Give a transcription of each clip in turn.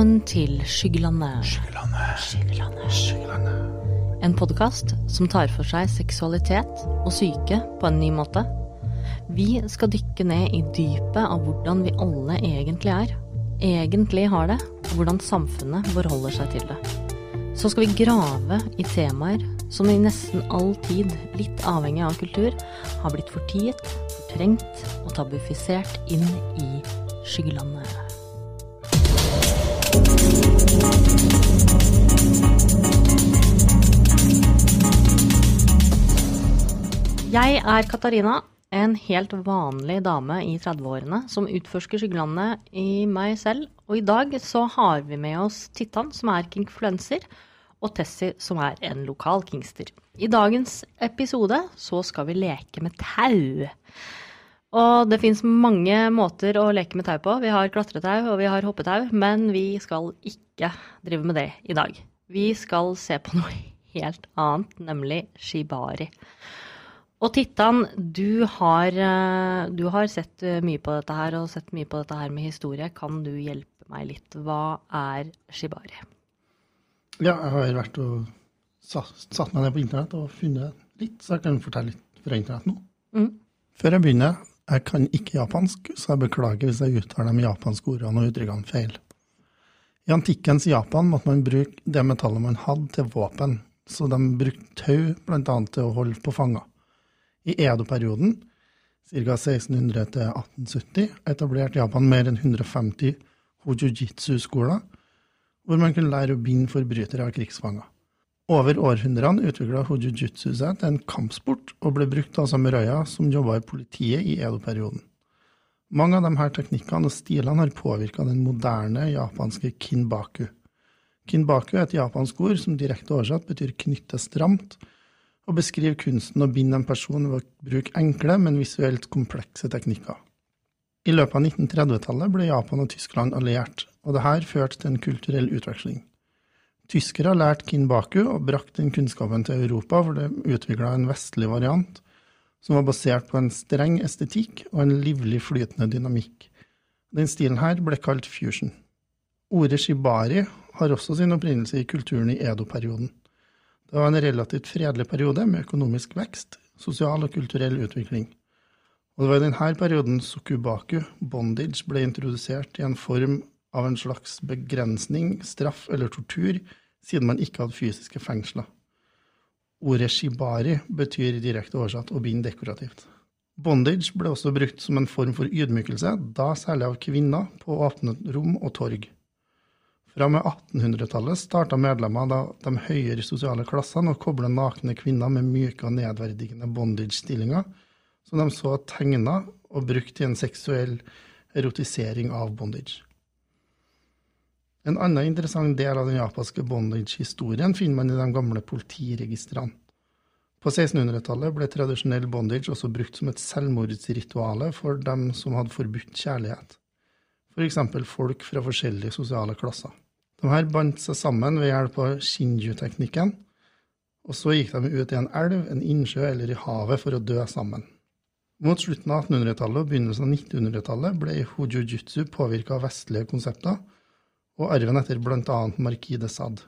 Velkommen til Skyggelandet. Skyggelandet. En podkast som tar for seg seksualitet og syke på en ny måte. Vi skal dykke ned i dypet av hvordan vi alle egentlig er. Egentlig har det, og hvordan samfunnet forholder seg til det. Så skal vi grave i temaer som i nesten all tid, litt avhengig av kultur, har blitt fortiet, fortrengt og tabufisert inn i skyggelandet. Jeg er Katarina, en helt vanlig dame i 30-årene som utforsker skyggelandet i meg selv. Og i dag så har vi med oss Tittan, som er kinkfluenser, og Tessie, som er en lokal kingster. I dagens episode så skal vi leke med tau. Og det fins mange måter å leke med tau på. Vi har klatretau og vi har hoppetau, men vi skal ikke drive med det i dag. Vi skal se på noe helt annet, nemlig shibari. Og Tittan, du har, eh, du har, sett eh, mye på dette her, og sett mye på dette her med historie. Kan du hjelpe meg litt? Hva er shibari? Ja, jeg har vært og satt, satt meg ned på internett og funnet litt, så jeg kan fortelle litt fra internett nå. Mm. Før jeg begynner, jeg kan ikke japansk, så jeg beklager hvis jeg uttaler de japanske ordene og uttrykkene feil. I antikkens Japan måtte man bruke det metallet man hadde, til våpen, så de brukte tau bl.a. til å holde på fanger. I Edo-perioden, ca. 1600 til 1870, etablerte Japan mer enn 150 hojujitsu-skoler, hvor man kunne lære å binde forbrytere av krigsfanger. Over århundrene utvikla hojujutsu seg til en kampsport, og ble brukt av samuraier som jobba i politiet i Edo-perioden. Mange av disse teknikkene og stilene har påvirka den moderne japanske kinbaku. Kinbaku er et japansk ord som direkte oversatt betyr knytte stramt, og beskriver kunsten å binde en person ved å bruke enkle, men visuelt komplekse teknikker. I løpet av 1930-tallet ble Japan og Tyskland alliert, og dette førte til en kulturell utveksling. Tyskere lærte kinbaku og brakte den kunnskapen til Europa, hvor det utvikla en vestlig variant som var basert på en streng estetikk og en livlig flytende dynamikk. Den stilen her ble kalt fusion. Ordet shibari har også sin opprinnelse i kulturen i Edo-perioden. Det var en relativt fredelig periode med økonomisk vekst, sosial og kulturell utvikling. Og det var i denne perioden sukubaku, bondage, ble introdusert i en form av en slags begrensning, straff eller tortur, siden man ikke hadde fysiske fengsler. Ordet shibari betyr direkte oversatt å binde dekorativt. Bondage ble også brukt som en form for ydmykelse, da særlig av kvinner, på åpne rom og torg. Fra og med 1800-tallet starta medlemmer av de høyere sosiale klassene å koble nakne kvinner med myke og nedverdigende bondage-stillinger, som de så tegna og brukt i en seksuell erotisering av bondage. En annen interessant del av den japanske bondage-historien finner man i de gamle politiregistrene. På 1600-tallet ble tradisjonell bondage også brukt som et selvmordsrituale for dem som hadde forbudt kjærlighet f.eks. folk fra forskjellige sosiale klasser. De her bandt seg sammen ved hjelp av shinju-teknikken, og så gikk de ut i en elv, en innsjø eller i havet for å dø sammen. Mot slutten av 1800-tallet og begynnelsen av 1900-tallet ble hujujutsu påvirka av vestlige konsepter, og arven etter bl.a. Marquis de Sade.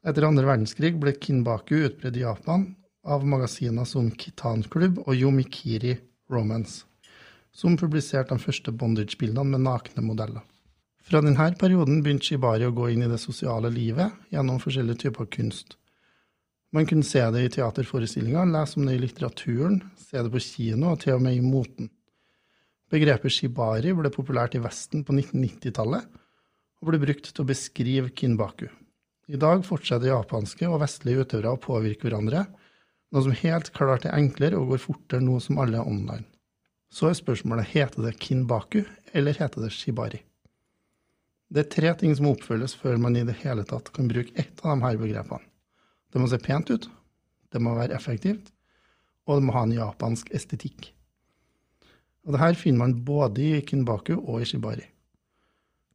Etter andre verdenskrig ble kinbaku utbredt i Japan av magasiner som Kitan Club og Yomikiri Romance som publiserte de første bondage-bildene med nakne modeller. Fra denne perioden begynte Shibari å gå inn i det sosiale livet gjennom forskjellige typer kunst. Man kunne se det i teaterforestillinger, lese om det i litteraturen, se det på kino og til og med i moten. Begrepet shibari ble populært i Vesten på 1990-tallet og ble brukt til å beskrive kinbaku. I dag fortsetter japanske og vestlige utøvere å påvirke hverandre, noe som helt klart er enklere og går fortere nå som alle er online. Så er spørsmålet heter det kinbaku eller heter det shibari. Det er tre ting som må oppfølges før man i det hele tatt kan bruke ett av de her begrepene. Det må se pent ut, det må være effektivt, og det må ha en japansk estetikk. Og det her finner man både i kinbaku og i shibari.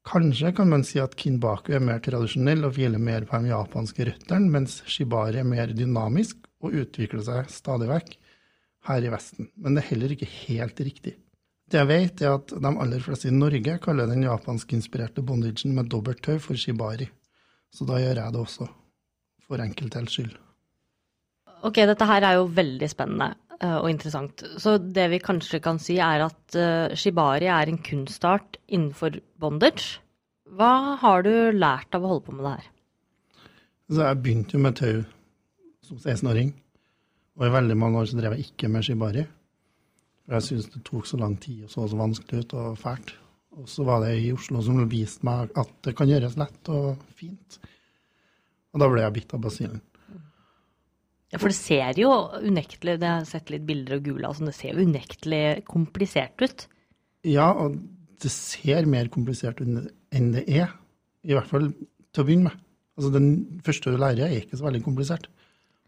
Kanskje kan man si at kinbaku er mer tradisjonell og hviler mer på de japanske røttene, mens shibari er mer dynamisk og utvikler seg stadig vekk her i Vesten, men det er heller ikke helt riktig. Det jeg vet, er at de aller fleste i Norge kaller den japanskinspirerte bondagen med dobbelt tau for shibari. Så da gjør jeg det også, for enkelthets skyld. Ok, dette her er jo veldig spennende uh, og interessant. Så det vi kanskje kan si, er at uh, shibari er en kunstart innenfor bondage. Hva har du lært av å holde på med det her? Så jeg begynte jo med tau som 16-åring. Og i veldig mange år så drev jeg ikke med shibari. Jeg syntes det tok så lang tid og så så vanskelig ut og fælt. Og så var det i Oslo som viste meg at det kan gjøres lett og fint. Og da ble jeg bitt av basillen. Ja, for det ser jo unektelig Det har sett litt bilder og gula, altså, det ser jo unektelig komplisert ut. Ja, og det ser mer komplisert ut enn det er. I hvert fall til å begynne med. Altså, Den første du lærer, er ikke så veldig komplisert.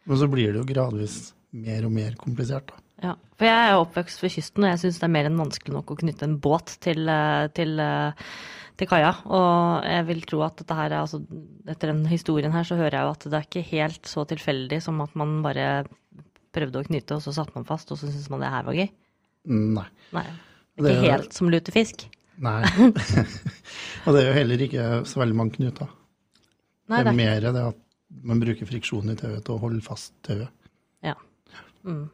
Men så blir det jo gradvis mer og mer komplisert. da. Ja, for jeg er oppvokst ved kysten, og jeg syns det er mer enn vanskelig nok å knytte en båt til, eh, til, eh, til kaia. Og jeg vil tro at dette her er altså Etter den historien her, så hører jeg jo at det er ikke helt så tilfeldig som at man bare prøvde å knyte, og så satte man fast, og så syntes man det her var gøy. Nei. Nei. Ikke er... helt som lutefisk. Nei. og det er jo heller ikke så veldig mange knuter. Nei, det er mer det at man bruker friksjon i tauet til å holde fast tauet. Ja. Mm.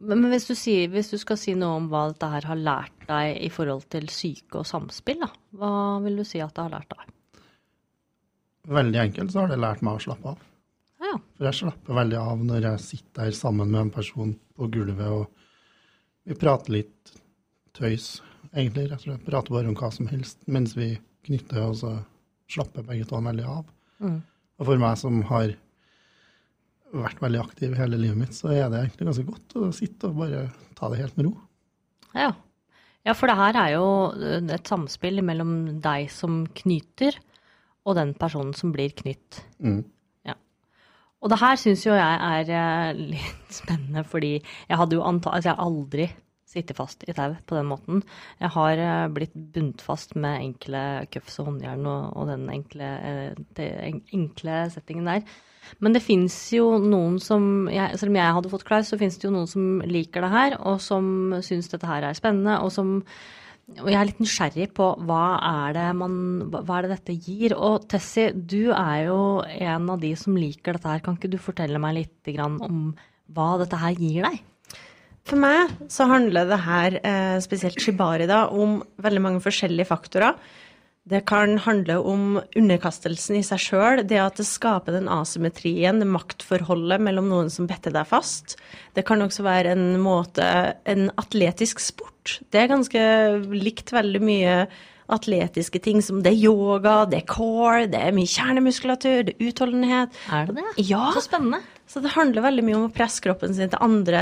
Men hvis du, sier, hvis du, skal si noe om hva dette her har lært deg i forhold til syke og samspill, da, hva vil du si at det har lært deg? Veldig enkelt så har det lært meg å slappe av. Ja. For jeg slapper veldig av når jeg sitter her sammen med en person på gulvet og vi prater litt tøys, egentlig. Rett og slett. Prater bare om hva som helst mens vi knytter, og så slapper begge to veldig av. Mm. Og for meg som har vært veldig aktiv hele livet mitt, så er det egentlig ganske godt å sitte og bare ta det helt med ro. Ja. ja, for det her er jo et samspill mellom deg som knyter, og den personen som blir knytt. Mm. Ja. Og det her syns jo jeg er eh, litt spennende, fordi jeg hadde jo anta... Altså, jeg har aldri sittet fast i tau på den måten. Jeg har eh, blitt bundet fast med enkle cuffs og håndjern og, og den enkle, de enkle settingen der. Men det fins jo noen som jeg, Selv om jeg hadde fått Klaus, så fins det jo noen som liker det her, og som syns dette her er spennende, og som og jeg er litt nysgjerrig på hva er, det man, hva er det dette gir. Og Tessie, du er jo en av de som liker dette her. Kan ikke du fortelle meg litt om hva dette her gir deg? For meg så handler det her, eh, spesielt shibari, da, om veldig mange forskjellige faktorer. Det kan handle om underkastelsen i seg sjøl, det at det skaper den asymmetrien, det maktforholdet mellom noen som better deg fast. Det kan også være en måte, en atletisk sport. Det er ganske likt veldig mye atletiske ting som det er yoga, det er core, det er mye kjernemuskulatur, det er utholdenhet. Er det det? Ja. Så spennende. Så det handler veldig mye om å presse kroppen sin til andre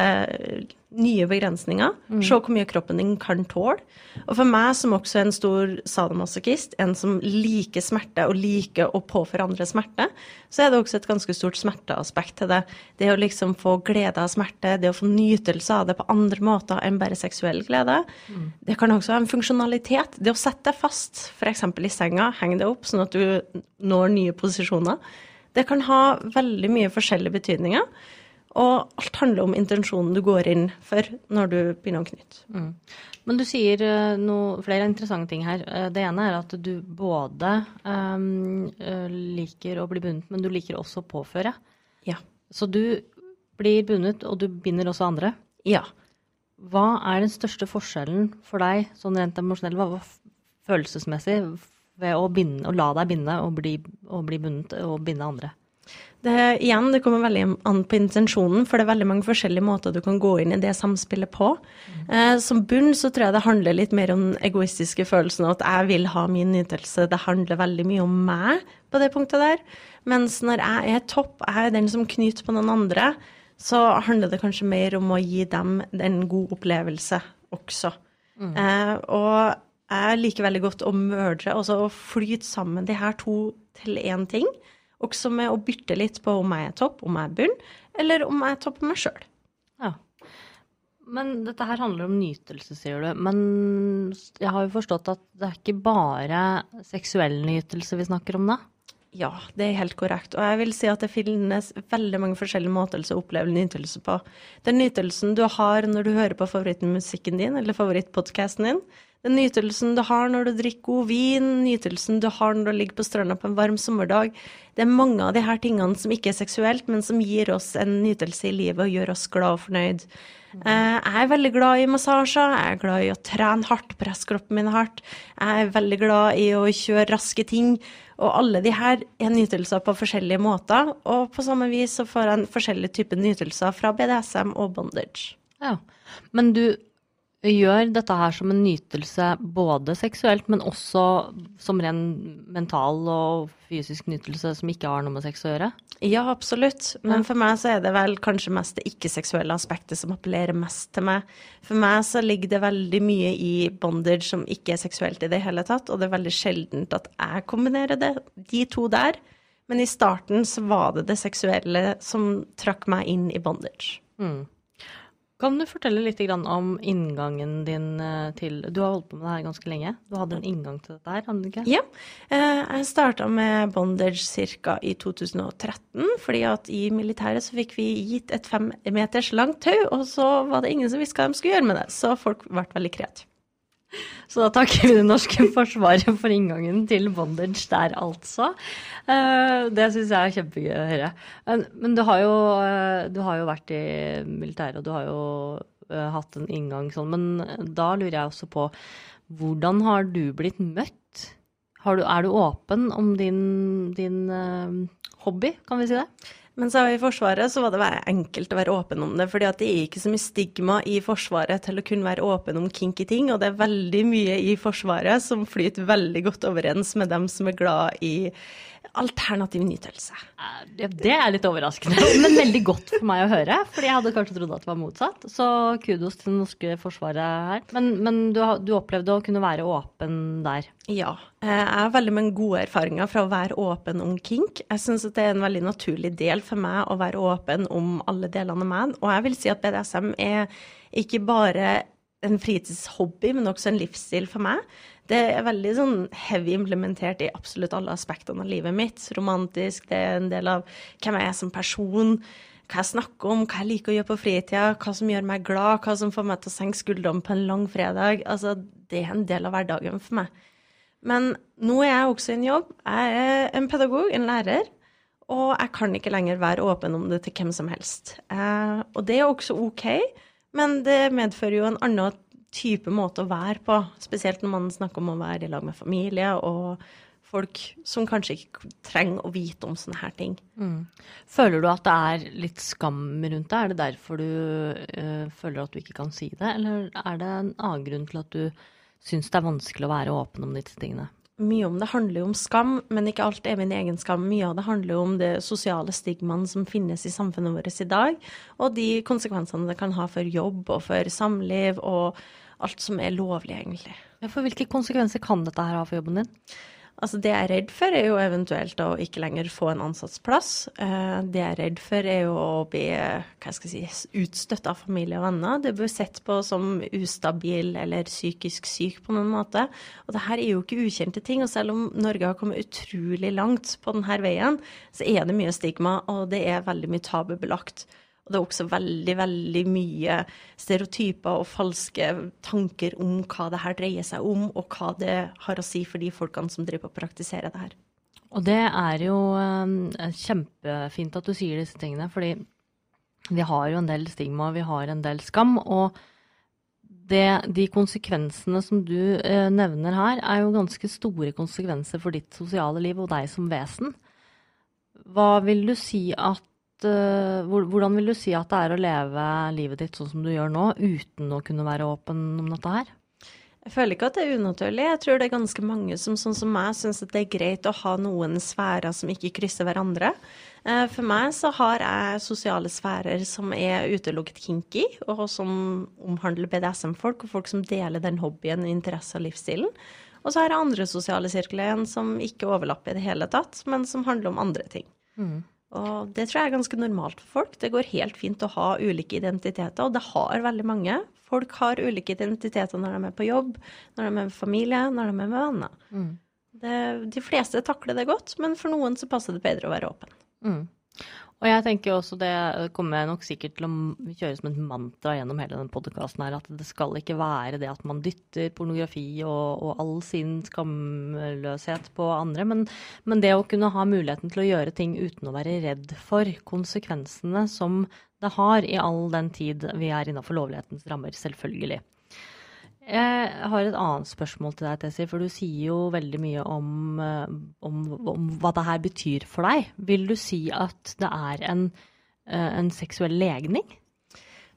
nye begrensninger. Mm. Se hvor mye kroppen din kan tåle. Og for meg som også er en stor sadomasochist, en som liker smerte og liker å påføre andre smerte, så er det også et ganske stort smerteaspekt til det. Det å liksom få glede av smerte, det å få nytelse av det på andre måter enn bare seksuell glede. Mm. Det kan også ha en funksjonalitet. Det å sette deg fast, f.eks. i senga, henge deg opp sånn at du når nye posisjoner. Det kan ha veldig mye forskjellige betydninger. Og alt handler om intensjonen du går inn for når du begynner å knytte. Mm. Men du sier uh, noe, flere interessante ting her. Uh, det ene er at du både um, liker å bli bundet, men du liker også å påføre. Ja. Så du blir bundet, og du binder også andre? Ja. Hva er den største forskjellen for deg, sånn rent emosjonelt, hva, følelsesmessig, ved å, binde, å la deg binde og bli, og bli bundet og binde andre? Det, igjen, det kommer veldig an på intensjonen, for det er veldig mange forskjellige måter du kan gå inn i det samspillet på. Mm. Eh, som bunn så tror jeg det handler litt mer om egoistiske følelsen, at jeg vil ha min nytelse. Det handler veldig mye om meg på det punktet der. Mens når jeg er topp, jeg er den som knyter på noen andre, så handler det kanskje mer om å gi dem en god opplevelse også. Mm. Eh, og jeg liker veldig godt å mørdre, altså å flyte sammen de her to til én ting. Også med å bytte litt på om jeg er topp, om jeg er bunn, eller om jeg er topp meg sjøl. Ja. Men dette her handler om nytelse, sier du. Men jeg har jo forstått at det er ikke bare seksuell nytelse vi snakker om da? Ja, det er helt korrekt. Og jeg vil si at det finnes veldig mange forskjellige måter å oppleve nytelse på. Den nytelsen du har når du hører på favorittmusikken din, eller favorittpodkasten din. Den nytelsen du har når du drikker god vin, nytelsen du har når du ligger på stranda på en varm sommerdag. Det er mange av de her tingene som ikke er seksuelt, men som gir oss en nytelse i livet og gjør oss glad og fornøyd. Eh, jeg er veldig glad i massasjer, jeg er glad i å trene hardt, presse kroppen min hardt. Jeg er veldig glad i å kjøre raske ting. Og alle de her er nytelser på forskjellige måter. Og på samme vis så får jeg en forskjellig type nytelser fra BDSM og bondage. Ja, Men du gjør dette her som en nytelse både seksuelt, men også som ren mental og fysisk nytelse som ikke har noe med sex å gjøre? Ja, absolutt. Men for meg så er det vel kanskje mest det ikke-seksuelle aspektet som appellerer mest til meg. For meg så ligger det veldig mye i bondage som ikke er seksuelt i det hele tatt, og det er veldig sjeldent at jeg kombinerer det, de to der. Men i starten så var det det seksuelle som trakk meg inn i bondage. Mm. Kan du fortelle litt om inngangen din eh, til Du har holdt på med det her ganske lenge. Du hadde en inngang til dette her, hadde du ikke? Ja. Eh, jeg starta med bondage ca. i 2013. fordi at i militæret så fikk vi gitt et fem meters langt tau, og så var det ingen som visste hva de skulle gjøre med det. Så folk ble veldig kreative. Så da takker vi det norske forsvaret for inngangen til bondage der, altså. Eh, det syns jeg er kjempegøy å høre. Men du har jo, eh, du har jo vært i militæret, og du har jo eh, hatt en inngang sånn. Men da lurer jeg også på hvordan har du blitt møtt? Du, er du åpen om din, din hobby, kan vi si det? Mens jeg var i Forsvaret, så var det enkelt å være åpen om det. fordi det er ikke så mye stigma i Forsvaret til å kunne være åpen om kinky ting. Og det er veldig mye i Forsvaret som flyter veldig godt overens med dem som er glad i alternativ nytelse. Det er litt overraskende, men veldig godt for meg å høre. fordi jeg hadde kanskje trodd at det var motsatt. Så kudos til det norske forsvaret her. Men, men du, du, opplevde å kunne være åpen der? Ja. Eh, jeg har veldig mange gode erfaringer fra å være åpen om kink. Jeg syns det er en veldig naturlig del for meg å være åpen om alle delene av meg. Og jeg vil si at BDSM er ikke bare en fritidshobby, men også en livsstil for meg. Det er veldig sånn heavy implementert i absolutt alle aspektene av livet mitt. Romantisk, det er en del av hvem jeg er som person, hva jeg snakker om, hva jeg liker å gjøre på fritida, hva som gjør meg glad, hva som får meg til å senke skuldrene på en lang fredag. Altså, det er en del av hverdagen for meg. Men nå er jeg også i en jobb. Jeg er en pedagog, en lærer. Og jeg kan ikke lenger være åpen om det til hvem som helst. Eh, og det er også OK, men det medfører jo en annen type måte å være på. Spesielt når man snakker om å være i lag med familie og folk som kanskje ikke trenger å vite om sånne her ting. Mm. Føler du at det er litt skam rundt det? Er det derfor du øh, føler at du ikke kan si det, eller er det en annen grunn til at du syns det er vanskelig å være åpen om disse tingene? Mye om det handler jo om skam, men ikke alt er min egen skam. Mye av det handler jo om det sosiale stigmaen som finnes i samfunnet vårt i dag, og de konsekvensene det kan ha for jobb og for samliv og alt som er lovlig, egentlig. Ja, for hvilke konsekvenser kan dette her ha for jobben din? Altså Det jeg er redd for, er jo eventuelt å ikke lenger få en ansatsplass. Eh, det jeg er redd for, er jo å bli hva skal jeg si, utstøtt av familie og venner. Det blir sett på som ustabil eller psykisk syk på noen måte. Og det her er jo ikke ukjente ting. Og selv om Norge har kommet utrolig langt på denne veien, så er det mye stigma, og det er veldig mye tabubelagt. Og det er også veldig, veldig mye stereotyper og falske tanker om hva det her dreier seg om, og hva det har å si for de folkene som driver på å praktisere det her. Og det er jo uh, kjempefint at du sier disse tingene, fordi vi har jo en del stigma, vi har en del skam. Og det, de konsekvensene som du eh, nevner her, er jo ganske store konsekvenser for ditt sosiale liv og deg som vesen. Hva vil du si at Hvordan vil du si at det er å leve livet ditt sånn som du gjør nå, uten å kunne være åpen om dette her? Jeg føler ikke at det er unaturlig. Jeg tror det er ganske mange som sånn som meg syns det er greit å ha noen sfærer som ikke krysser hverandre. Eh, for meg så har jeg sosiale sfærer som er utelukket kinky, og som omhandler BDSM-folk, og folk som deler den hobbyen, interesse og livsstilen. Og så har jeg andre sosiale sirkler som ikke overlapper i det hele tatt, men som handler om andre ting. Mm. Og det tror jeg er ganske normalt for folk. Det går helt fint å ha ulike identiteter, og det har veldig mange. Folk har ulike identiteter når de er på jobb, når de er med familie, når de er med venner. Mm. Det, de fleste takler det godt, men for noen så passer det bedre å være åpen. Mm. Og jeg tenker også det kommer jeg nok sikkert til å kjøre som et mantra gjennom hele denne podkasten her, at det skal ikke være det at man dytter pornografi og, og all sin skamløshet på andre, men, men, det å kunne ha muligheten til å gjøre ting uten å være redd for konsekvensene som det har i all den tid vi er innafor lovlighetens rammer, selvfølgelig. Jeg har et annet spørsmål til deg, Tessie, for du sier jo veldig mye om, eh, om, om, hva det her betyr for deg. Vil du si at det er en, eh, en, seksuell legning?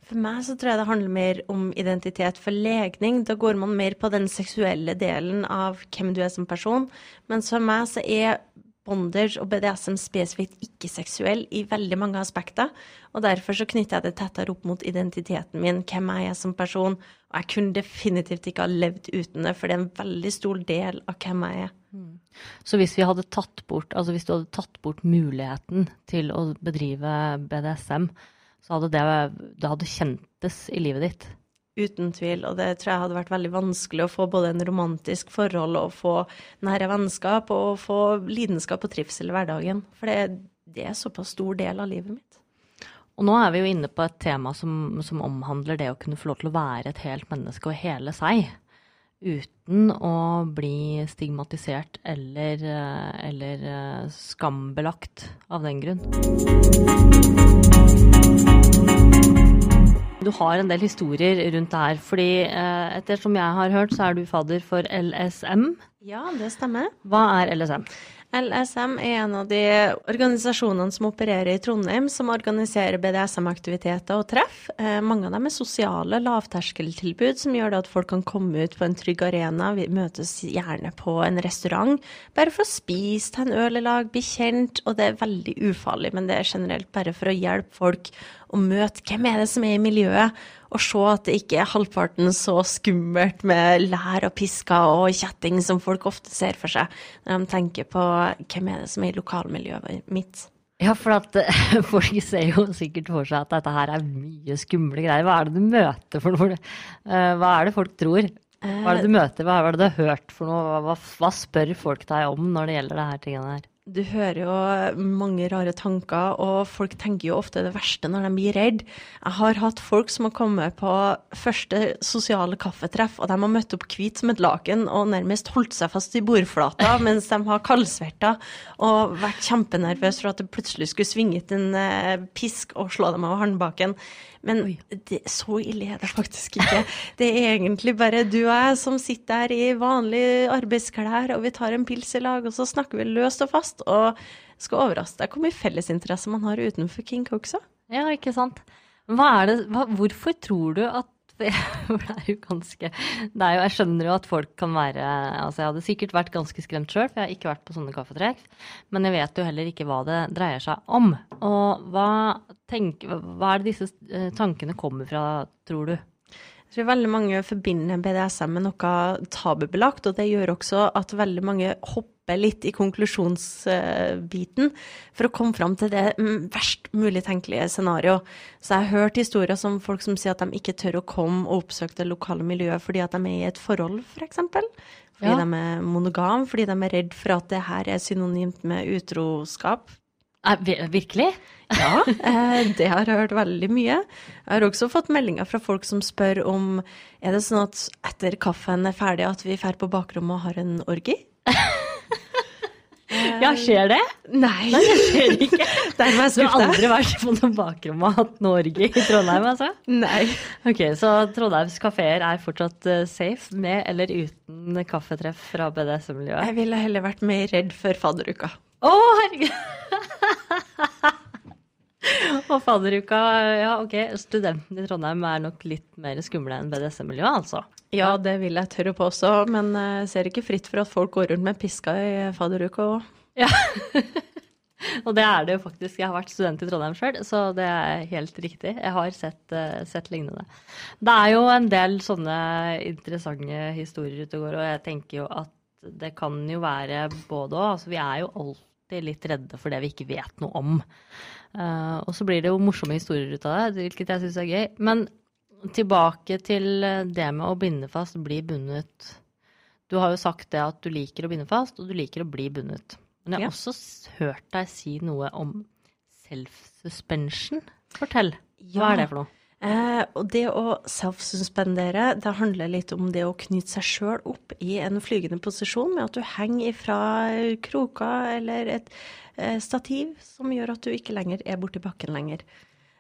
For meg så tror jeg det handler mer om identitet. For legning, da går man mer på den seksuelle delen av hvem du er som person. Mens for meg så er bondage og BDSM spesifikt ikke-seksuell i veldig mange aspekter. Og derfor så knytter jeg det tettere opp mot identiteten min, hvem er jeg som person. Og jeg kunne definitivt ikke ha levd uten det, for det er en veldig stor del av hvem jeg er. Mm. Så hvis vi hadde tatt bort, altså hvis du hadde tatt bort muligheten til å bedrive BDSM, så hadde det, det hadde kjentes i livet ditt? Uten tvil, og det tror jeg hadde vært veldig vanskelig å få både en romantisk forhold og få nære vennskap og få lidenskap og trivsel i hverdagen. For det, det er såpass stor del av livet mitt. Og nå er vi jo inne på et tema som, som, omhandler det å kunne få lov til å være et helt menneske og hele seg. Uten å bli stigmatisert eller, eller skambelagt av den grunn. Du har en del historier rundt det her. fordi eh, ettersom jeg har hørt, så er du fadder for LSM. Ja, det stemmer. Hva er LSM? LSM er en av de organisasjonene som opererer i Trondheim, som organiserer BDSM-aktiviteter og treff. Eh, mange av dem er sosiale lavterskeltilbud som gjør det at folk kan komme ut på en trygg arena. Vi møtes gjerne på en restaurant, bare for å spise, ta en øl i lag, bli kjent. Og det er veldig ufarlig, men det er generelt bare for å hjelpe folk å møte hvem er det som er i miljøet, og se at det ikke er halvparten så skummelt med lær og pisker og kjetting som folk ofte ser for seg når de tenker på hvem er det som er i lokalmiljøet mitt. Ja, for at folk ser jo sikkert for seg at dette her er mye skumle greier. Hva er det du møter for noe? Eh, hva er det folk tror? Hva er det du møter? Hva er det du har hørt for noe? Hva, hva spør folk deg om når det gjelder det her tingene her? Du hører jo mange rare tanker, og folk tenker jo ofte det verste når de blir redd. Jeg har hatt folk som har kommet på første sosiale kaffetreff, og de har møtt opp hvit som et laken og nærmest holdt seg fast i bordflata mens de har kaldsverta og vært kjempenervøse for at det plutselig skulle svinge ut en eh, pisk og slå dem over håndbaken. Men det, så ille er det faktisk ikke. Det er egentlig bare du og jeg som sitter her i vanlige arbeidsklær, og vi tar en pils i lag, og så snakker vi løst og fast. Og skal overraske deg hvor mye fellesinteresse man har utenfor King også. Ja, ikke sant. Det, hva, hvorfor tror du at det er jo ganske det er jo, Jeg skjønner jo at folk kan være altså Jeg hadde sikkert vært ganske skremt sjøl, for jeg har ikke vært på sånne kaffetrekk. Men jeg vet jo heller ikke hva det dreier seg om. Og hva, tenk, hva er det disse eh, tankene kommer fra, tror du? Jeg tror veldig mange forbinder BDSM med noe tabubelagt, og det gjør også at veldig mange hopper litt i konklusjonsbiten for å komme fram til det verst mulig tenkelige scenario. Så jeg har hørt historier som folk som sier at de ikke tør å komme og oppsøke det lokale miljøet fordi at de er i et forhold, f.eks. For fordi ja. de er monogame, fordi de er redd for at det her er synonymt med utroskap. Virkelig? Ja, eh, det har jeg hørt veldig mye. Jeg har også fått meldinger fra folk som spør om er det sånn at etter kaffen er ferdig, at vi drar på bakrommet og har en orgi? Ja, skjer det? Nei. Nei det skjer ikke. du har aldri vært på noe bakrom og hatt noe orgi i Trondheim, altså? Nei. Ok, Så Trondheims kafeer er fortsatt uh, safe med eller uten kaffetreff fra BDSM-miljøet? Jeg ville heller vært mer redd for fadderuka. Å, oh, herregud! Og fadderuka, ja ok, studentene i Trondheim er nok litt mer skumle enn BDSM-miljøet, altså? Ja, det vil jeg tørre på også, men jeg ser ikke fritt for at folk går rundt med piska i fadderuka òg. Ja. Og det er det jo faktisk. Jeg har vært student i Trondheim sjøl, så det er helt riktig. Jeg har sett, uh, sett, lignende. Det er jo en del sånne interessante historier ute og går, og jeg tenker jo at det kan jo være både òg. Altså, vi er jo alltid alltid litt redde for det vi ikke vet noe om. Uh, og så blir det jo morsomme historier ut av det, hvilket jeg syns er gøy. Men tilbake til det med å binde fast, bli bundet. Du har jo sagt det at du liker å binde fast, og du liker å bli bundet. Men jeg har Ja. også hørt deg si noe om self-suspension. Fortell. Hva Ja. er det for noe? Eh, og det å self-suspendere, det handler litt om det å knyte seg sjøl opp i en flygende posisjon med at du henger ifra kroker eller et eh, stativ som gjør at du ikke lenger er borti bakken lenger.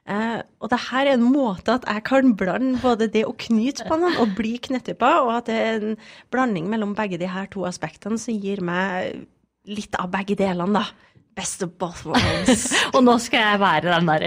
Eh, og det her er en måte at jeg kan blande både det å knyte noen og bli knyttet og at det er en blanding mellom begge de her to aspektene som gir meg litt av begge delene, da. Best of both worlds. Og nå skal jeg være den der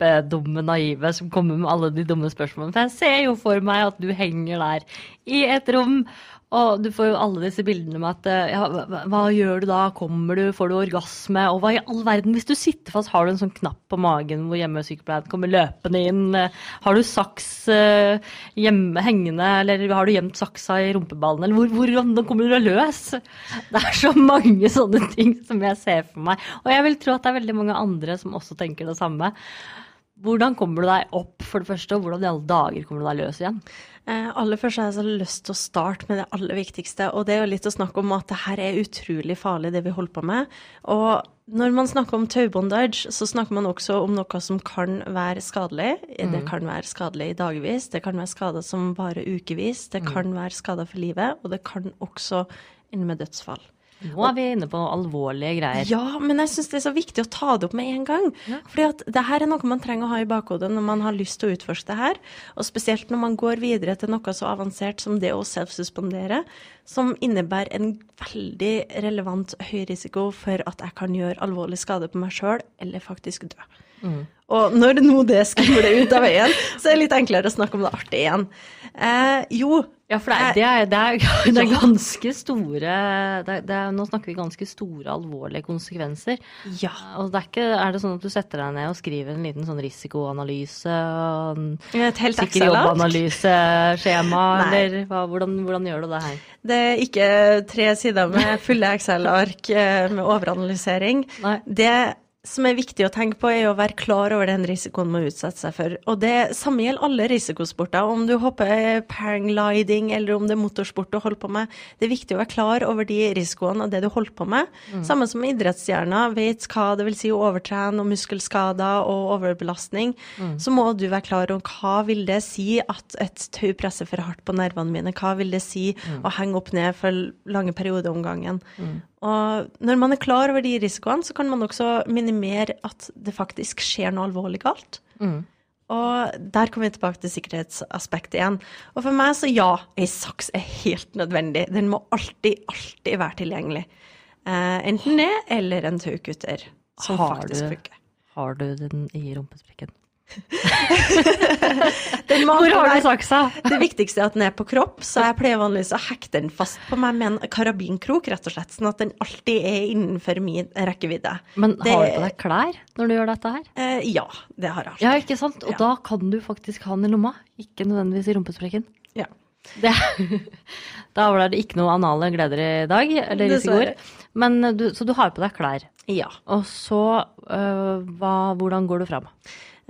kjempedumme naive som kommer med alle de dumme spørsmålene. For jeg ser jo for meg at du henger der i et rom, og du får jo alle disse bildene med at eh, ja, hva, hva gjør du da? Kommer du? Får du orgasme? Og hva i all verden? Hvis du sitter fast, har du en sånn knapp på magen hvor hjemmesykepleien kommer løpende inn? Eh, Har du saks eh, hjemme hengende, eller har du gjemt saksa i rumpeballen? Eller hvor, hvordan kommer du deg løs? Det er så mange sånne ting som jeg ser for meg. Og jeg vil tro at det er veldig mange andre som også tenker det samme. Hvordan kommer du deg opp, for det første, og hvordan i alle dager kommer du deg løs igjen? Eh, aller først har jeg så lyst til å starte med det aller viktigste, og det er jo litt å snakke om at det her er utrolig farlig, det vi holder på med. Og når man snakker om taubondage, så snakker man også om noe som kan være skadelig. Det kan være skadelig i dagevis, det kan være skader som varer ukevis, det kan være skader for livet, og det kan også ende med dødsfall. Nå er vi inne på alvorlige greier. Ja, men jeg syns det er så viktig å ta det opp med en gang. Fordi at det her er noe man trenger å ha i bakhodet når man har lyst til å utforske det her. Og spesielt når man går videre til noe så avansert som det å self-suspendere, som innebærer en veldig relevant høy risiko for at jeg kan gjøre alvorlig skade på meg sjøl, eller faktisk dø. Og når nå det sklir ut av veien, så er det litt enklere å snakke om det artig igjen. Eh, jo, Ja, for det er, det er, det er, det ganske store det er, det Nå snakker vi ganske store, alvorlige konsekvenser. ja. Og det er, ikke, er det sånn at du setter deg ned og skriver en liten sånn risikoanalyse Et helt sikker jobbanalyseskjema, eller hva, hvordan, hvordan gjør du det her? Det er ikke tre sider med fulle Excel-ark eh, med overanalysering. Nei. Det som er viktig å tenke på, er å være klar over den risikoen man utsetter seg for. Og det samme gjelder alle risikosporter. Om du hopper paragliding eller om det er motorsport du holder på med. Det er viktig å være klar over de risikoene og det du holder på med. Samme som idrettsstjerner vet hva det vil si å overtrene og muskelskader og overbelastning. Så må du være klar over hva vil det si at et tau presser for hardt på nervene mine. Hva vil det si å henge opp ned for lange perioder om gangen. Og når man er klar over de risikoene, så kan man også minimere at det faktisk skjer noe alvorlig galt. Og der kommer vi tilbake til sikkerhetsaspektet igjen. Og for meg så ja, ei saks er helt nødvendig. Den må alltid, alltid være tilgjengelig. Eh, enten det, eller en taukutter som Har faktisk du- funker. Har du den i rumpesprekken? Hvor har du saksa? Det viktigste er at den er på kropp, så jeg pleier vanligvis å hekte den fast på meg med en karabinkrok, rett og slett, sånn at den alltid er innenfor min rekkevidde. Men Det- har du på deg klær når du gjør dette her? Eh, ja, det har jeg alltid. Ja, ikke sant? Og Ja. da kan du faktisk ha den i lomma, ikke nødvendigvis i rumpesprekken. Ja. Det, da var det ikke noe anale gleder i dag, eller går. Men du, så du har på deg klær. ja. Og så, øh, hva, hvordan går du fram?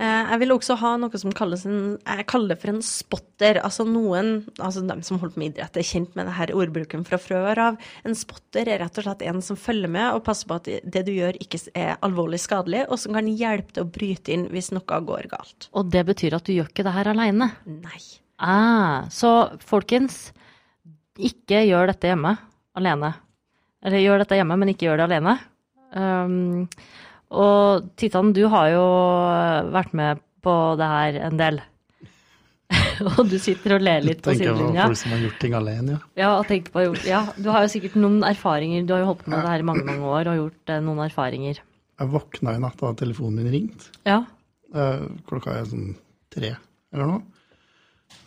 Eh, Jeg vil også ha noe som kalles en Jeg kaller for en spotter. Altså noen, altså de som holder på med idrett, er kjent med denne ordbruken fra før av. En spotter er rett og slett en som følger med og passer på at det du gjør ikke er alvorlig skadelig, og som kan hjelpe til å bryte inn hvis noe går galt. Og det betyr at du gjør ikke det her aleine. Nei. Ah, så folkens, ikke gjør dette hjemme alene. Eller gjør dette hjemme, men ikke gjør det alene. Um, og Titan, du har jo vært med på det her en del. og du sitter og ler litt på Tenker på folk som har gjort ting alene, ja. Ja, og på, ja, du har jo sikkert noen erfaringer. Du har jo holdt på med det her i mange mange år og gjort eh, noen erfaringer. Jeg våkna i natt da telefonen min ringte. Ja, Eh, Klokka er sånn tre eller noe.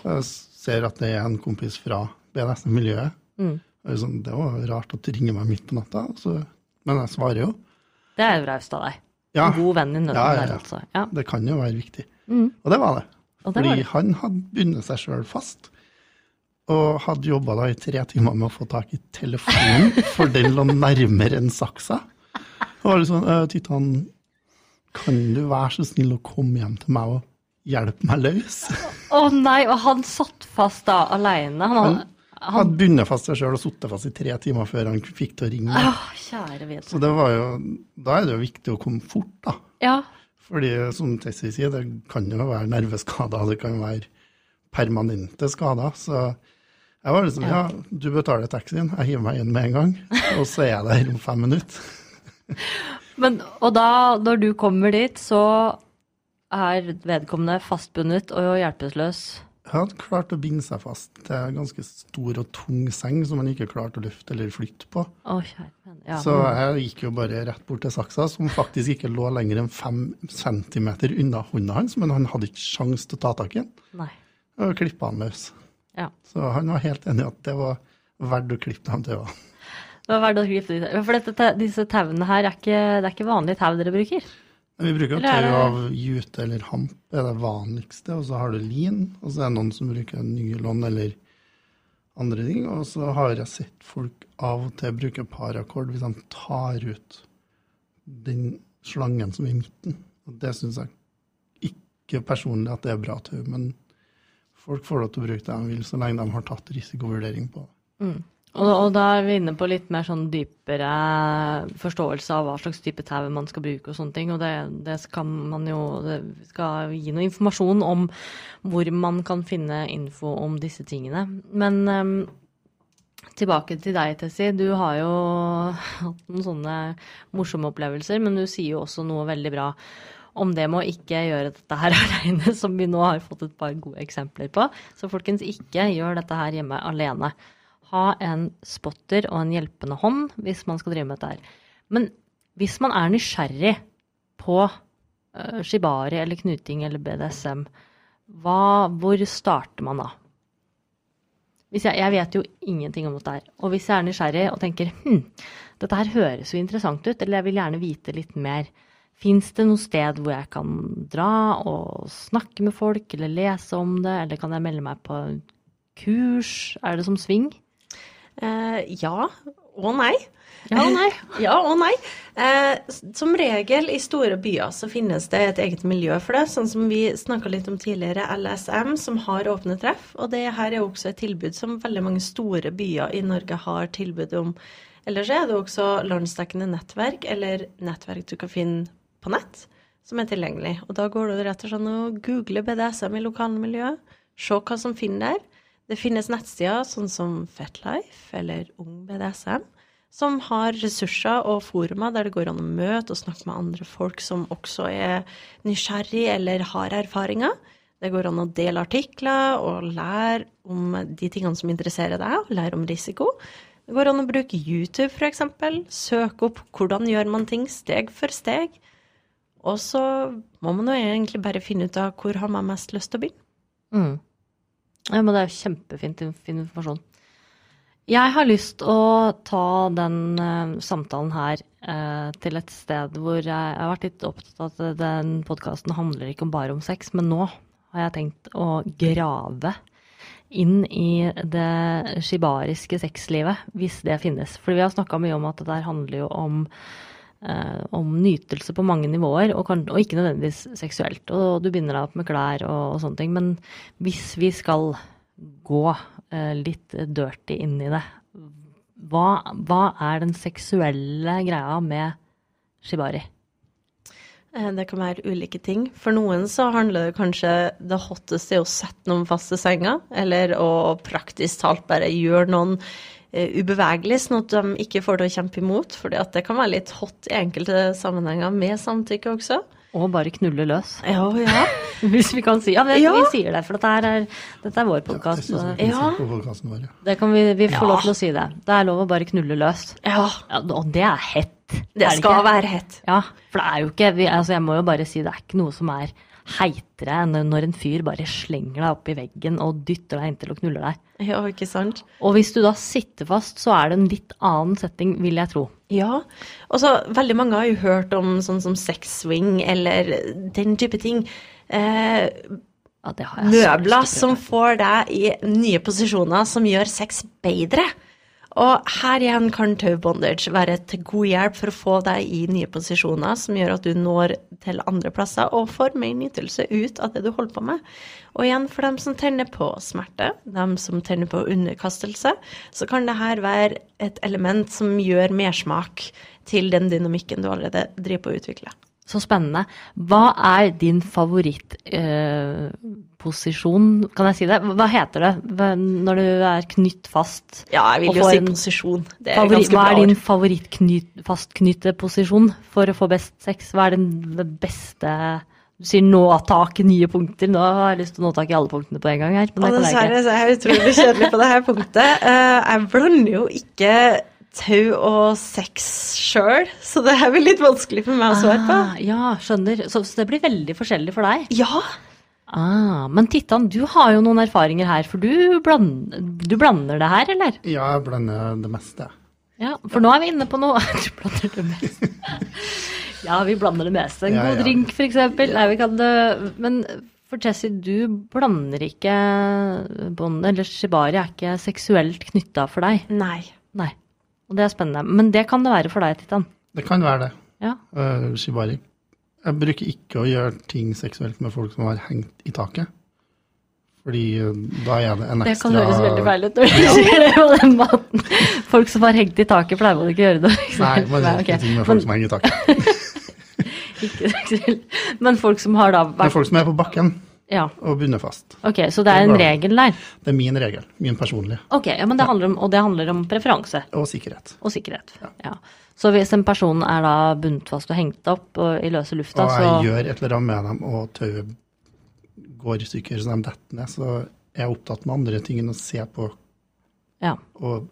Jeg ser at det er en kompis fra BNS-miljøet. Mm. Sånn, det var rart at du ringer meg midt på natta, så, men jeg svarer jo. Det er jo raust av deg. Ja, En god venn i nøden Ja, ja, der, altså. Ja, det kan jo være viktig. Mm. Og det var det. det Fordi var det. han hadde bundet seg sjøl fast, og hadde jobba da i tre timer med å få tak i telefonen, for den lå nærmere enn saksa. Og var litt sånn «Øh, Titan, kan du være så snill å komme hjem til meg og hjelpe meg løs? Å nei, og han satt fast da aleine. Han, Han, Han hadde bundet fast seg sjøl og sittet fast i tre timer før han fikk til å ringe. Åh, kjære vet Så det var jo, da er det jo viktig å komme fort, da. Ja. Fordi som Tessie sier, det kan jo være nerveskader, det kan være permanente skader. Så jeg var liksom ja, du betaler taxien, jeg hiver meg inn med en gang, og så er jeg der om fem minutter. Men, og da, når du kommer dit, så er vedkommende fastbundet og hjelpeløs? Hadde klart å binde seg fast til en ganske stor og tung seng som han ikke klarte å løfte eller flytte på. Oh. Ja. Så jeg gikk jo bare rett bort til saksa, som faktisk ikke lå lenger enn fem centimeter unna hånda hans, men han hadde ikke sjans til å ta tak i den. Og klippa han løs. Ja. Så han var helt enig i at det var verdt å klippe ham til. også. Det var verdt å klippe ham For dette, te- disse tauene her er ikke, det er ikke vanlige tau dere bruker? Vi bruker jo tau av jute eller hamp, det er det vanligste. Og så har du lin, og så er det noen som bruker nylon eller andre ting. Og så har jeg sett folk av og til bruke paracord hvis de tar ut den slangen som er i midten. Og det syns jeg ikke personlig at det er bra tau, men folk får lov til å bruke det de vil, så lenge de har tatt risikovurdering på det. Og, og da er vi inne på litt mer sånn dypere forståelse av hva slags type tau man skal bruke og sånne ting. Og det, det skal man jo det skal gi noe informasjon om hvor man kan finne info om disse tingene. Men um, tilbake til deg, Tessie. Du har jo hatt noen sånne morsomme opplevelser, men du sier jo også noe veldig bra om det med å ikke gjøre dette her alene, som vi nå har fått et par gode eksempler på. Så folkens, ikke gjør dette her hjemme alene. Ha en spotter og en hjelpende hånd hvis man skal drive med dette her. Men hvis man er nysgjerrig på uh, shibari eller knuting eller BDSM, hva, hvor starter man da? Jeg, jeg vet jo ingenting om dette her. Og hvis jeg er nysgjerrig og tenker hm, dette her høres jo interessant ut, eller jeg vil gjerne vite litt mer, fins det noe sted hvor jeg kan dra og snakke med folk, eller lese om det, eller kan jeg melde meg på kurs? Er det som sving? Eh, ja og nei. Ja og nei. Ja og nei. Eh, som regel i store byer så finnes det et eget miljø for det, sånn som vi snakka litt om tidligere, LSM, som har åpne treff. Og det her er også et tilbud som veldig mange store byer i Norge har tilbud om. Ellers er det også landsdekkende nettverk, eller nettverk du kan finne på nett, som er tilgjengelig. Og da går det rett og slett å google BDSM i lokalmiljøet, se hva som finner der. Det finnes nettsider sånn som Fetlife eller Ung BDSM, som har ressurser og forumer der det går an å møte og snakke med andre folk som også er nysgjerrig eller har erfaringer. Det går an å dele artikler og lære om de tingene som interesserer deg, og lære om risiko. Det går an å bruke YouTube, f.eks. Søke opp hvordan gjør man ting steg for steg. Og så må man jo egentlig bare finne ut av hvor har man mest lyst til å begynne. Mm. Ja, men det er jo kjempefint fin informasjon. Jeg har lyst å ta den uh, samtalen her uh, til et sted hvor jeg, jeg har vært litt opptatt av at den podkasten handler ikke bare om sex, men nå har jeg tenkt å grave inn i det shibariske sexlivet, hvis det finnes. For vi har snakka mye om at det der handler jo om om nytelse på mange nivåer, og, kan, og ikke nødvendigvis seksuelt. Og du binder deg opp med klær og, og sånne ting. Men hvis vi skal gå eh, litt dirty inn i det, hva, hva er den seksuelle greia med shibari? Eh, Det kan være ulike ting. For noen så handler det kanskje det hotteste er å sette noen faste senga, eller å praktisk talt bare gjøre noen eh, ubevegelig, sånn at de ikke får det å kjempe imot. For det kan være litt hot i enkelte sammenhenger med samtykke også. Og bare knulle løs, Ja, ja. hvis vi kan si Ja, det, Ja. vi sier det, for dette er, dette er vår Det podkast. Ja. vår. ja. det kan vi, vi får Ja. lov til å si det. Det er lov å bare knulle løs. ja. Ja, og det er hett. Det det skal ikke? være hett. Ja, for det er jo ikke vi, altså Jeg må jo bare si det er ikke noe som er heitere enn når en fyr bare slenger deg opp i veggen og dytter deg inntil og knuller deg. Ja, ikke sant? Og hvis du da sitter fast, så er det en litt annen setting, vil jeg tro. Ja. Og så veldig mange har jo hørt om sånn som sex swing eller den type ting. Eh, Ja, møbler som får deg i nye posisjoner som gjør sex bedre. Og her igjen kan tau bondage være til god hjelp for å få deg i nye posisjoner som gjør at du når til andre plasser og får mer nytelse ut av det du holder på med. Og igjen, for dem som tenner på smerte, dem som tenner på underkastelse, så kan det her være et element som gjør mersmak til den dynamikken du allerede driver på å utvikle. Så spennende. Hva er din favorittposisjon, eh, kan jeg si det? Hva heter det når du er knytt fast? Ja, jeg vil jo si posisjon. Det er favoritt, ganske bra. Hva er din favoritt-fastknytteposisjon for å få best sex? Hva er den beste du sier nå tak i nye punkter. Nå har jeg lyst til å nå tak i alle punktene på en gang her. Men dessverre så er jeg utrolig kjedelig på dette punktet. Uh, jeg blander jo ikke tau og sex sjøl, så det er vel litt vanskelig for meg å svare på. Ah, ja, skjønner. Så, så, det blir veldig forskjellig for deg? Ja. Ah, men Tittan, du har jo noen erfaringer her, for du blander, du blander det her, eller? Ja, jeg blander det meste. Ja, for nå er vi inne på noe Du blander det meste. ja, vi blander det meste. En ja, god ja. drink, for eksempel. Nei, vi kan det Men for Tessie, du blander ikke bånd, eller shibari er ikke seksuelt knytta for deg? Nei. Nei. Og det er spennende. Men det kan det være for deg, Titan? Det kan være det. Ja. Uh, shibari. Jeg bruker ikke å gjøre ting seksuelt med folk som har hengt i taket. Fordi uh, da er det en ekstra Det kan høres veldig feil ut når du sier det på den måten. Folk som har hengt i taket, pleier man ikke å gjøre det. Nei, man gjør ikke ting med folk Men... som henger i taket. ikke seksuelt. Men folk som har da vært Men folk som er på bakken ja. og bundet fast. Ok, Så det er en regel der? Det er min regel. Min personlige. Ok, ja, men det handler om, Og det handler om preferanse? Og sikkerhet. Og sikkerhet, ja. ja. Så hvis en person er da bundet fast og hengt opp og i løse lufta, så Og jeg gjør et eller annet med dem, og tauet går i stykker så de detter ned, så er jeg opptatt med andre ting enn å se på ja. og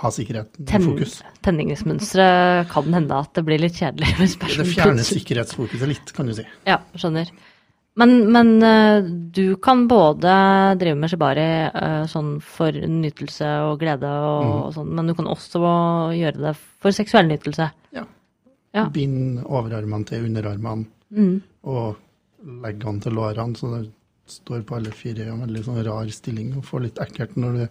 ha sikkerheten i fokus. Tenningsmønsteret kan hende at det blir litt kjedelig. det fjerner sikkerhetsfokuset litt, kan du si. Ja, skjønner. Men, men, eh, du kan både drive med shibari uh, sånn for nytelse og glede, og, mm. sånn, men du kan også gjøre det for seksuell nytelse. Ja. ja. Bind overarmene til underarmene, mm. og legge han til lårene, så det står på alle fire i en veldig sånn rar stilling og får litt ekkelt når du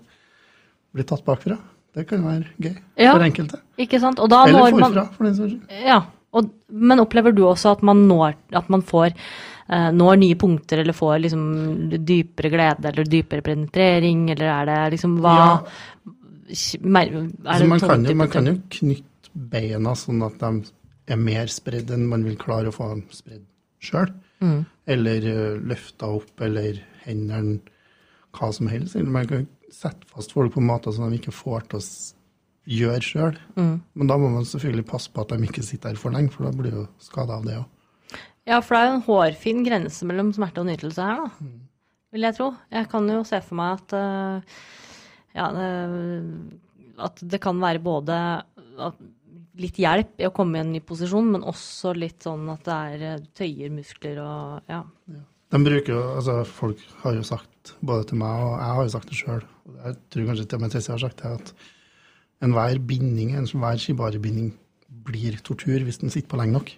blir tatt bakfra. Det kan være gøy ja, for enkelte. Ikke sant? Eller forfra, for den saks skyld. Ja, og, men opplever du også at man, når, at man får uh, når nye punkter, eller får liksom dypere glede, eller dypere penetrering, eller er det liksom hva ja. er altså, man, kan jo, man, kan jo, knytte beina sånn at de er mer spredd enn man vil klare å få dem spredd sjøl. Mm. Eller uh, løfta opp, eller hendene, hva som helst. Eller man kan sette fast folk på måter som de ikke får til å gjøre sjøl. Mm. Men da må man selvfølgelig passe på at de ikke sitter her for lenge, for da blir jo skada av det òg. Ja, for det er jo en hårfin grense mellom smerte og nytelse her, da. Mm. Vil jeg tro. Jeg kan jo se for meg at uh, ja, at det kan være både litt hjelp i å komme i en ny posisjon, men også litt sånn at det er eh, tøyer muskler og ja. ja. De bruker jo, altså Folk har jo sagt, både til meg og jeg har jo sagt det sjøl, jeg tror kanskje til og med Tessie har sagt det, at enhver binding, enhver shibari-binding blir tortur hvis den sitter på lenge nok.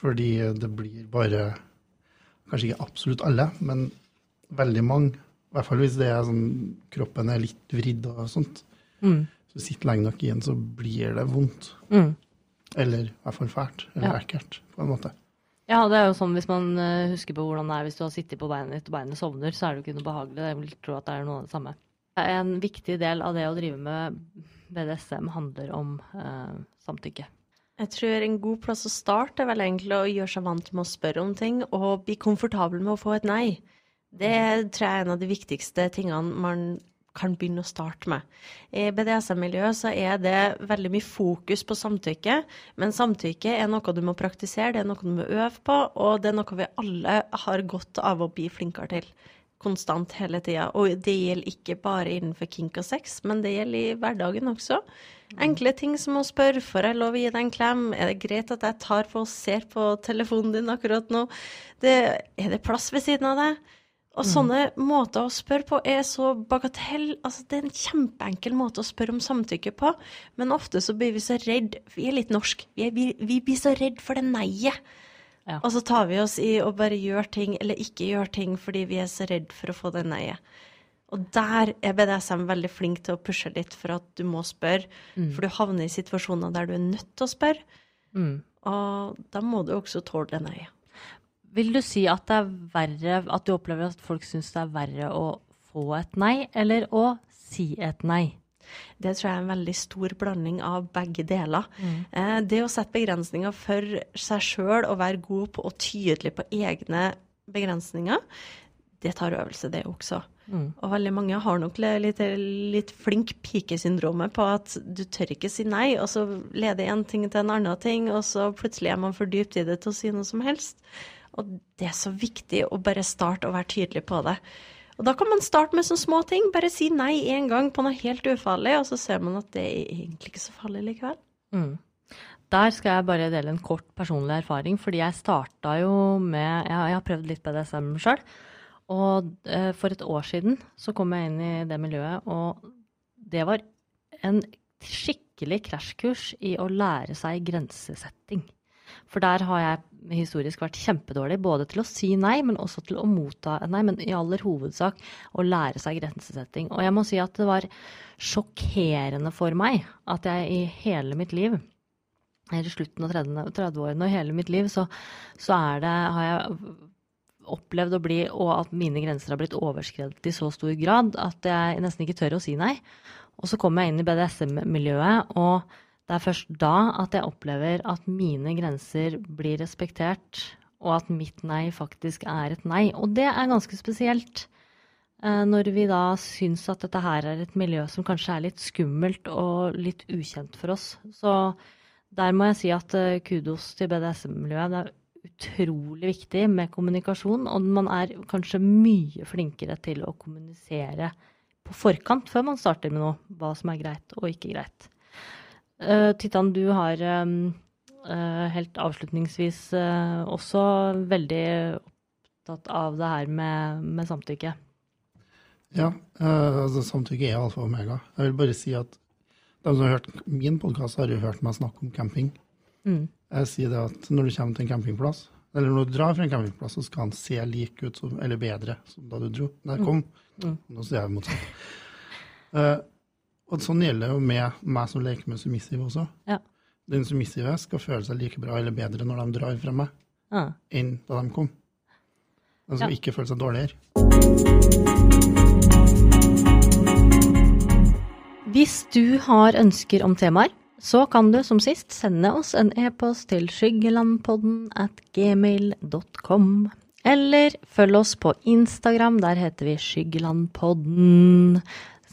Fordi det blir bare Kanskje ikke absolutt alle, men veldig mange. I hvert fall hvis det er sånn, kroppen er litt vridd og sånt. Mm. Så sitter lenge nok igjen, så blir det vondt. Mm. Eller i hvert fall fælt. Eller ja. ekkelt, på en måte. Ja, det er jo sånn hvis man uh, husker på hvordan det er hvis du har sittet på beinet ditt og beinet sovner, så er det jo ikke noe behagelig. Jeg vil tro at det er noe av det samme. En viktig del av det å drive med BDSM handler om eh, samtykke. Jeg tror en god plass å starte er vel egentlig å gjøre seg vant med å spørre om ting, og bli komfortabel med å få et nei. Det tror jeg er en av de viktigste tingene man kan begynne å starte med. I BDSM-miljøet så er det veldig mye fokus på samtykke, men samtykke er noe du må praktisere, det er noe du må øve på, og det er noe vi alle har godt av å bli flinkere til konstant hele tida. Og det gjelder ikke bare innenfor kink og sex, men det gjelder i hverdagen også. Enkle ting som å spørre får jeg lov å gi deg en klem, er det greit at jeg tar på og ser på telefonen din akkurat nå, det, er det plass ved siden av deg? Og mm. sånne måter å spørre på er så bagatell. Altså, det er en kjempeenkel måte å spørre om samtykke på, men ofte så blir vi så redd Vi er litt norsk. Vi, er, vi, vi blir så redd for det nei-et. Ja. Og så tar vi oss i å bare gjøre ting eller ikke gjøre ting fordi vi er så redd for å få det nei-et. Og der er BDSM veldig flink til å pushe litt for at du må spørre, Mm. for du havner i situasjoner der du er nødt til å spørre. Mm. Og da må du også tåle det nei. Vil du si at det er verre, at du opplever at folk syns det er verre å få et nei, eller å si et nei? Det tror jeg er en veldig stor blanding av begge deler. Mm. Eh, det å sette begrensninger for seg sjøl og være god på og tydelig på egne begrensninger, det tar øvelse, det også. Mm. Og veldig mange har nok litt, litt flink pike-syndromet på at du tør ikke si nei, og så leder en ting til en annen ting, og så plutselig er man for dypt i det til å si noe som helst. Og det er så viktig å bare starte å være tydelig på det. Og da kan man starte med sånne små ting. Bare si nei én gang på noe helt ufarlig, og så ser man at det er egentlig ikke så farlig likevel. Mm. Der skal jeg bare dele en kort personlig erfaring, fordi jeg starta jo med Jeg, har prøvd litt BDSM sjøl. Og eh, for et år siden så kom jeg inn i det miljøet, og det var en skikkelig krasjkurs i å lære seg grensesetting. For der har jeg historisk vært kjempedårlig, både til å si nei, men også til å motta nei. Men i aller hovedsak å lære seg grensesetting. Og jeg må si at det var sjokkerende for meg at jeg i hele mitt liv eller slutten av 30-årene og hele mitt liv, så, så det, har jeg opplevd å bli, og at mine grenser har blitt overskredet i så stor grad at jeg nesten ikke tør å si nei. Og så kommer jeg inn i BDSM-miljøet, og det er først da at jeg opplever at mine grenser blir respektert, og at mitt nei faktisk er et nei. Og det er ganske spesielt. eh, Når vi da syns at dette her er et miljø som kanskje er litt skummelt og litt ukjent for oss. Så der må jeg si at eh, kudos til BDSM-miljøet. Det er utrolig viktig med kommunikasjon, og man er kanskje mye flinkere til å kommunisere på forkant før man starter med noe, hva som er greit og ikke greit. Uh, Titan, du har um, uh, helt avslutningsvis uh, også veldig opptatt av det her med, med samtykke. Ja, altså samtykke er alfa og omega. Jeg vil bare si at de som har hørt min podkast, har jo hørt meg snakke om camping. Mm. Jeg sier det at når du kommer til en campingplass, eller når du drar fra en campingplass, så skal han se lik ut som, eller bedre som da du dro. Der kom. Mm. Nå sier jeg motsatt. Eh, og sånn gjelder det jo med meg som leker med submissive også. Ja. Den submissive skal føle seg like bra eller bedre når de drar fra meg, ja. enn da de kom. De skal Ja. ikke føle seg dårligere. Hvis du har ønsker om temaer, så kan du som sist sende oss en e-post til skyggelandpodden at gmail.com. Eller følg oss på Instagram, der heter vi Skyggelandpodden.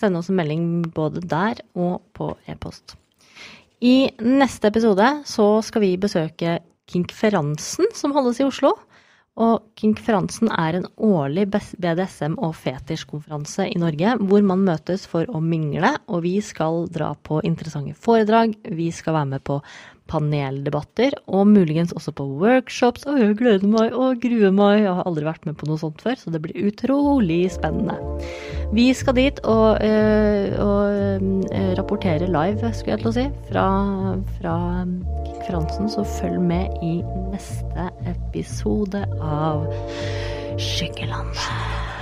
Send oss en melding både der og på e-post. I neste episode så skal vi besøke Kinkferansen, som holdes i Oslo. Og Kinkferansen er en årlig BDSM- og fetisjkonferanse i Norge, hvor man møtes for å mingle, og vi skal dra på interessante foredrag, vi skal være med på paneldebatter, og muligens også på workshops. Og jeg gleder meg og gruer meg, jeg har aldri vært med på noe sånt før, så det blir utrolig spennende. Vi skal dit og, øh, og øh, rapportere live, skulle jeg til å si, fra, fra konferansen, så følg med i neste episode av Skyggelandet.